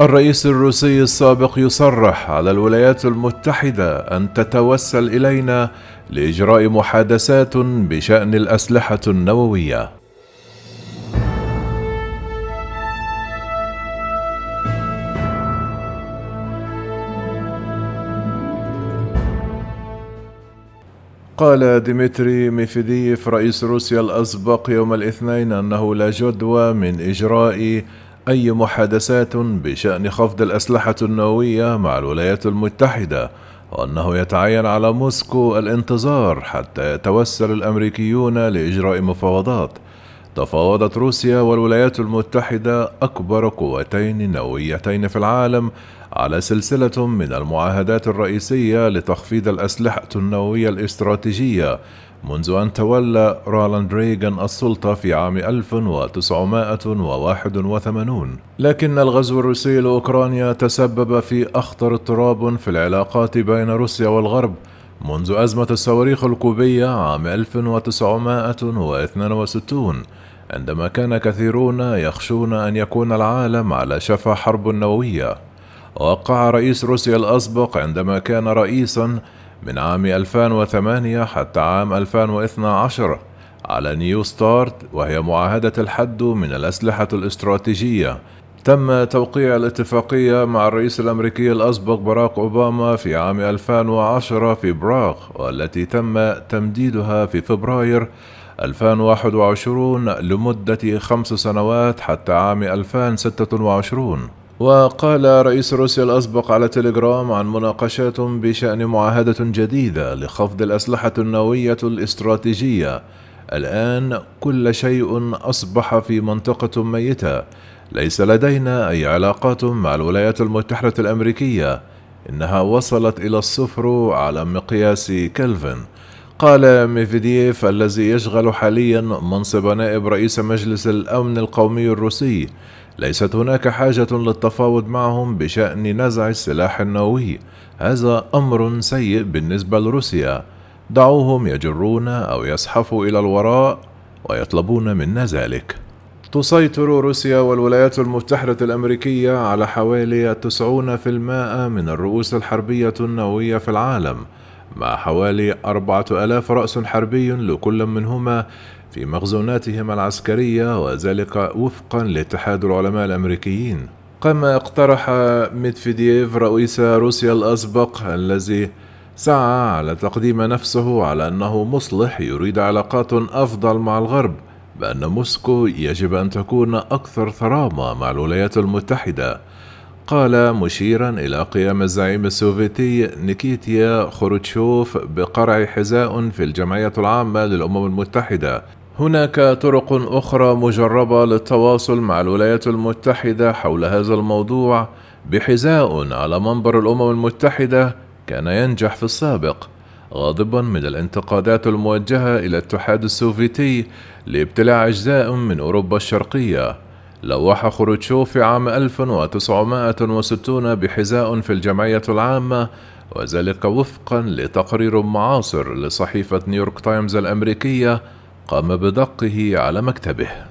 الرئيس الروسي السابق يصرح على الولايات المتحدة أن تتوسل إلينا لإجراء محادثات بشأن الأسلحة النووية. قال ديمتري ميفيديف رئيس روسيا الأسبق يوم الاثنين أنه لا جدوى من إجراء أي محادثات بشأن خفض الأسلحة النووية مع الولايات المتحدة وأنه يتعين على موسكو الانتظار حتى يتوسل الأمريكيون لإجراء مفاوضات. تفاوضت روسيا والولايات المتحدة أكبر قوتين نوويتين في العالم على سلسلة من المعاهدات الرئيسية لتخفيض الأسلحة النووية الاستراتيجية منذ أن تولى رولاند ريغان السلطة في عام 1981 لكن الغزو الروسي لأوكرانيا تسبب في أخطر اضطراب في العلاقات بين روسيا والغرب منذ أزمة الصواريخ الكوبية عام 1962 عندما كان كثيرون يخشون أن يكون العالم على شفا حرب نووية وقع رئيس روسيا الأسبق عندما كان رئيسا من عام 2008 حتى عام 2012 على نيو ستارت وهي معاهدة الحد من الأسلحة الاستراتيجية. تم توقيع الاتفاقية مع الرئيس الأمريكي الأسبق باراك أوباما في عام 2010 في براغ والتي تم تمديدها في فبراير 2021 لمدة خمس سنوات حتى عام 2026 وقال رئيس روسيا الأسبق على تليجرام عن مناقشات بشأن معاهدة جديدة لخفض الأسلحة النووية الاستراتيجية. الآن كل شيء أصبح في منطقة ميتة. ليس لدينا أي علاقات مع الولايات المتحدة الأمريكية. إنها وصلت إلى الصفر على مقياس كلفن. قال ميفيدييف الذي يشغل حاليا منصب نائب رئيس مجلس الأمن القومي الروسي. ليست هناك حاجة للتفاوض معهم بشأن نزع السلاح النووي. هذا أمر سيء بالنسبة لروسيا. دعوهم يجرون أو يزحفوا إلى الوراء ويطلبون منا ذلك. تسيطر روسيا والولايات المتحدة الأمريكية على حوالي 90% من الرؤوس الحربية النووية في العالم. مع حوالي أربعة ألاف رأس حربي لكل منهما في مخزوناتهما العسكرية وذلك وفقا لاتحاد العلماء الأمريكيين. كما اقترح ميدفيدييف رئيس روسيا الأسبق الذي سعى على تقديم نفسه على أنه مصلح يريد علاقات أفضل مع الغرب بأن موسكو يجب أن تكون أكثر ثرامة مع الولايات المتحدة. قال مشيرا إلى قيام الزعيم السوفيتي نيكيتيا خروتشوف بقرع حذاء في الجمعية العامة للأمم المتحدة. هناك طرق أخرى مجربة للتواصل مع الولايات المتحدة حول هذا الموضوع. بحذاء على منبر الأمم المتحدة كان ينجح في السابق غاضبا من الانتقادات الموجهة إلى الاتحاد السوفيتي لابتلاع أجزاء من أوروبا الشرقية. لوح خروتشوف في عام 1960 بحذاء في الجمعية العامة وذلك وفقا لتقرير معاصر لصحيفة نيويورك تايمز الأمريكية قام بدقه على مكتبه.